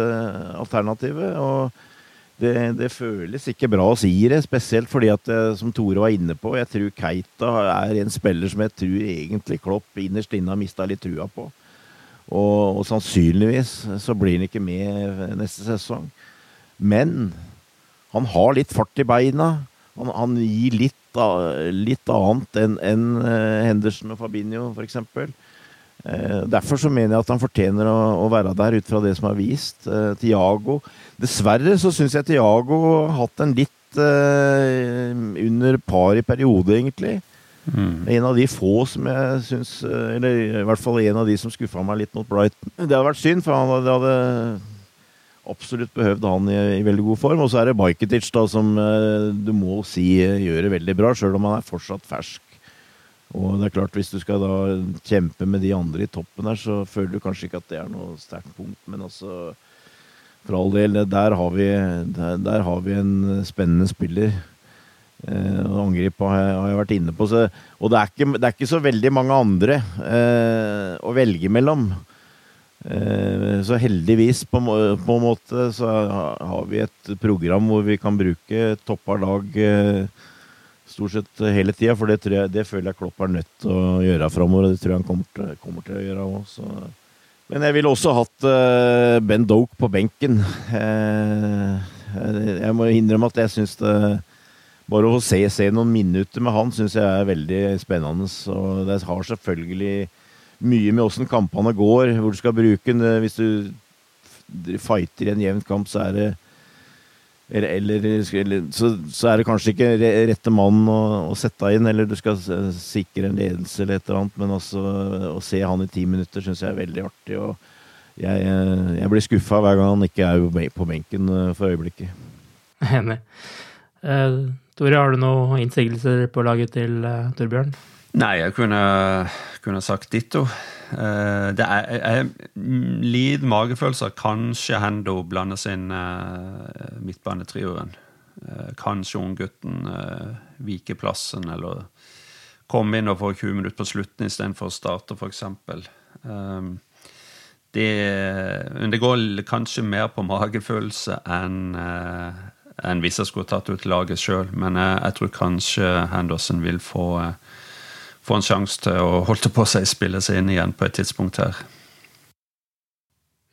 alternativet. og det, det, føles ikke bra å si det, spesielt fordi at, eh, som Tore var inne på, jeg tror Keita er en spiller som jeg tror egentlig Klopp innerst inne har mista litt trua på. Og, og, sannsynligvis så blir han ikke med neste sesong. Men han har litt fart i beina. Han, han gir litt, litt annet enn en eh, Henderson og Fabinho, f.eks. Eh, derfor så mener jeg at han fortjener å, å være der ut fra det som er vist. Eh, Tiago Dessverre så syns jeg Tiago har hatt en litt eh, under par i periode, egentlig. Mm. En av de få som jeg syns eh, Eller i hvert fall en av de som skuffa meg litt mot Brighton. Det hadde vært synd, for han hadde, hadde absolutt behøvd han i, i, veldig god form. Og så er det Bajketic, da, som eh, du må si gjør det veldig bra, sjøl om han er fortsatt fersk. Og det er klart, hvis du skal da kjempe med de andre i toppen her, så føler du kanskje ikke at det er noe sterkt punkt, men altså For all del, der har vi, der, der har vi en spennende spiller. Eh, Angrip har, har, jeg vært inne på. Så, og det er, ikke, det er, ikke, så veldig mange andre eh, å velge mellom. Eh, så heldigvis, på, på, en måte, så har vi et program hvor vi kan bruke toppa lag eh, stort sett hele tida. For det, jeg, det, føler jeg Klopp er nødt til å gjøre framover, og det tror jeg han kommer til, kommer til å gjøre òg. Men jeg ville også hatt uh, Ben Doke på benken. Uh, jeg må innrømme at jeg syns det Bare å se, se noen minutter med han syns jeg er veldig spennende. Og det har selvfølgelig mye med åssen kampene går, hvor du skal bruke den. Hvis du fighter i en jevn kamp, så er det eller, eller så, så, er det kanskje ikke rette mann å, å, sette inn, eller du skal sikre en ledelse eller et eller annet, men også å se han i ti minutter syns jeg er veldig artig. og Jeg, jeg blir skuffa hver gang han ikke er på benken eh, for øyeblikket. Enig. Uh, Tore, har du noen innsigelser på laget til uh, Torbjørn? Nei, jeg kunne, kunne sagt ditto. Uh, det er, er litt magefølelse kanskje Hendo blandes inn uh, midtbanetrioen. Uh, kanskje unggutten uh, viker plassen, eller komme inn og få 20 minutter på slutten istedenfor å starte, f.eks. Um, det, det går kanskje mer på magefølelse enn enn hvis jeg skulle tatt ut laget sjøl. Men jeg, jeg, tror kanskje Henderson vil få få en sjanse til å holde på seg spille seg inn igjen på et tidspunkt her.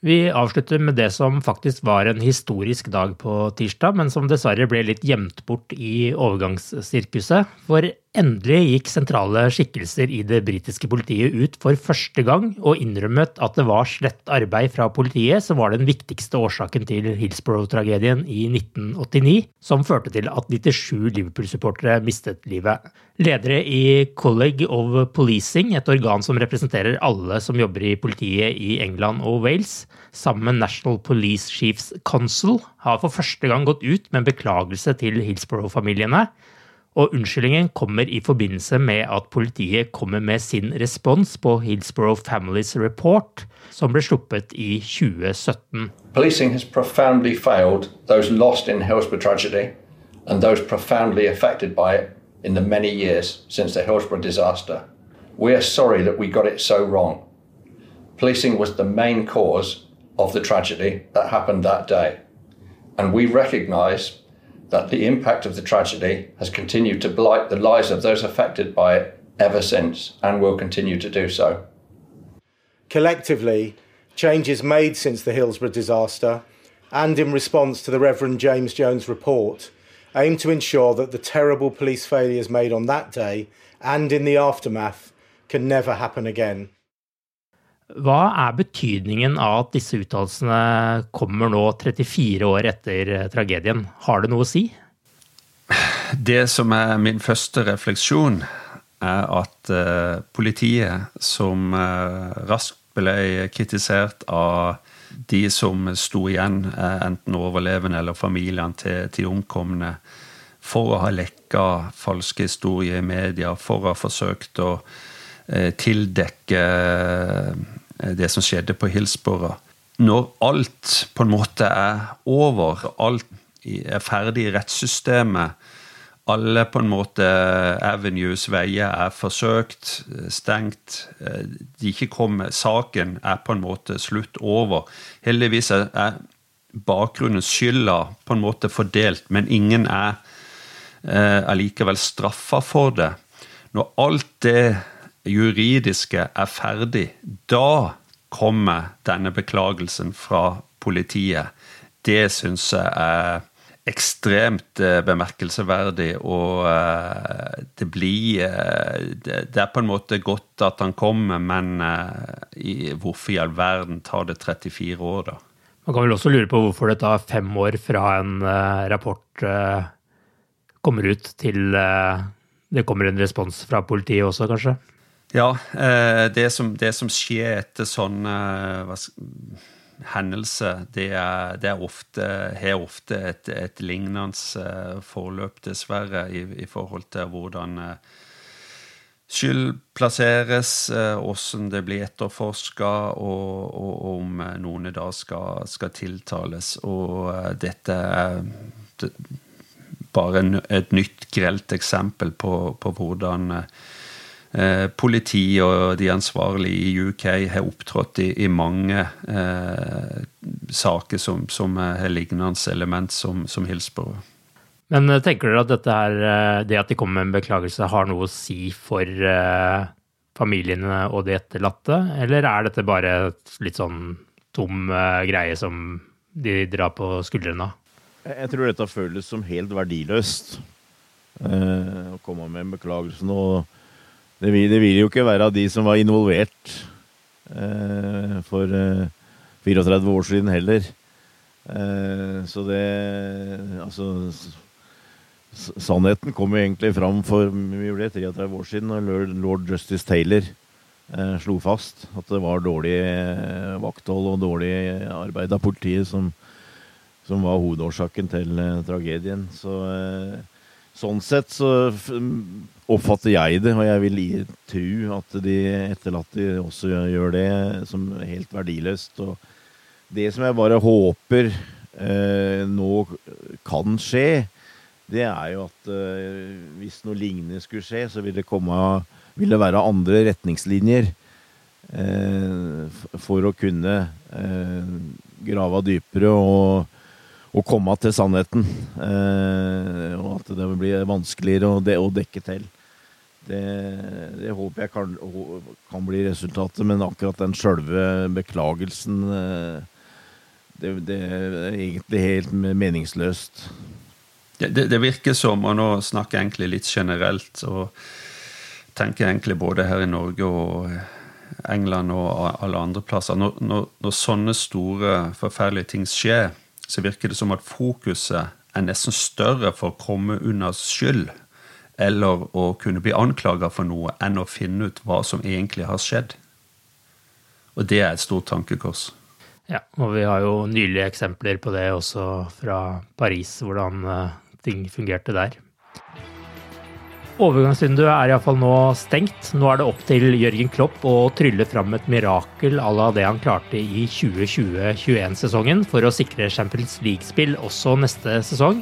Vi avslutter med det som faktisk var en historisk dag på tirsdag, men som dessverre ble litt gjemt bort i overgangssirkuset. For Endelig gikk sentrale skikkelser i det britiske politiet ut for første gang og innrømmet at det var slett arbeid fra politiet som var den viktigste årsaken til Hillsborough-tragedien i 1989, som førte til at 97 Liverpool-supportere mistet livet. Ledere i College of Policing, et organ som representerer alle som jobber i politiet i England og Wales, sammen med National Police Chiefs Council, har for første gang gått ut med en beklagelse til Hillsborough-familiene og unnskyldningen kommer i forbindelse med at politiet kommer med sin respons på Hillsborough Families Report, som ble sluppet i 2017. Policing has profoundly failed those lost in Hillsborough tragedy and those profoundly affected by it in the many years since the Hillsborough disaster. We are sorry that we got it so wrong. Policing was the main cause of the tragedy that happened that day. And we recognise that the impact of the tragedy has continued to blight the lives of those affected by it ever since and will continue to do so. Collectively, changes made since the Hillsborough disaster and in response to the Reverend James Jones report aim to ensure that the terrible police failures made on that day and in the aftermath can never happen again. Hva er betydningen av at disse uttalelsene kommer nå 34 år etter eh, tragedien? Har det noe å si? Det som er min første refleksjon, er at uh, politiet, som uh, raskt ble kritisert av de som sto igjen, enten overlevende eller familiene til, til omkomne, for å ha lekka falske historier i media, for å ha forsøkt å tildekke Eh, det som skjedde på Hillsborough. Når alt på en måte er over, alt er ferdig i rettssystemet, alle på en måte avenues, veier, er forsøkt, eh, stengt. Eh, de ikke kommer, Saken er på en måte slutt over. Heldigvis er bakgrunnen, skylda på en måte fordelt, men ingen er allikevel straffa for det. Når alt det juridiske er ferdig, da kommer denne beklagelsen fra politiet. Det syns jeg er ekstremt eh, bemerkelsesverdig, og eh, det blir eh, Det er på en måte godt at han kommer, men hvorfor i all verden tar det 34 år, da? Man kan vel også lure på hvorfor det tar fem år fra en rapport kommer ut til det kommer en respons fra politiet også, kanskje? Ja, eh, det som, det som skjer etter sånne eh, hendelser, det, er, det er ofte, har ofte et, et lignende eh, forløp, dessverre, i, i forhold til hvordan skyld plasseres, hvordan det blir etterforska, og, og, om noen da skal, skal tiltales. Og dette er bare et nytt grelt eksempel på, på hvordan Eh, politi og de ansvarlige i UK har opptrådt i, i mange eh, saker som, som har lignende element som, som Hillsborough. Men eh, tenker dere at dette her, eh, det at de kommer med en beklagelse, har noe å si for eh, familiene og de etterlatte? Eller er dette bare litt sånn tom eh, greie som de drar på skuldrene av? Jeg tror dette føles som helt verdiløst. å komme med en beklagelse nå det vil, det vil, jo ikke være de som var involvert eh, for eh, 34 år siden heller. Eh, så det Altså Sannheten kom jo egentlig fram for vi ble 33 år siden, da lord Justice Taylor eh, slo fast at det var dårlig eh, vakthold og dårlig arbeid av politiet som, som var hovedårsaken til eh, tragedien. Så sånn sett så oppfatter jeg det, og jeg vil tro at de etterlatte også gjør det, som helt verdiløst. Og det som jeg bare håper eh, nå kan skje, det er jo at eh, hvis noe lignende skulle skje, så vil det, komme, vil det være andre retningslinjer eh, for å kunne eh, grave dypere og å komme til sannheten. Eh, og at det blir vanskeligere å, de, å dekke til. Det, det, håper jeg kan, kan, bli resultatet, men akkurat den sjølve beklagelsen eh, det, det, er egentlig helt meningsløst. det, det, virker som, og nå snakker jeg egentlig litt generelt, og tenker egentlig både her i Norge og England og alle andre plasser Når, når, når sånne store, forferdelige ting skjer, så virker det som at fokuset er nesten større for å komme unna skyld eller å kunne bli anklaga for noe, enn å finne ut hva som egentlig har skjedd. Og det er et stort tankekors. Ja, og vi har jo nylige eksempler på det også fra Paris, hvordan eh, ting fungerte der. Overgangsvinduet er iallfall nå stengt. Nå er det opp til Jørgen Klopp å trylle fram et mirakel à la det han klarte i 2020-21-sesongen for å sikre Champions League-spill også neste sesong.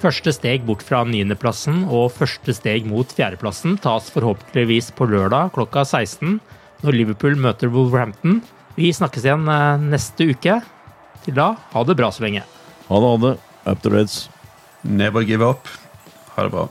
Første steg bort fra niendeplassen og første steg mot fjerdeplassen tas forhåpentligvis på lørdag klokka 16 når Liverpool møter Wolverhampton. Vi snakkes igjen eh, neste uke. Til da, ha det bra så lenge. Ha det, ha det. Up the Reds. Never give up. Ha det bra.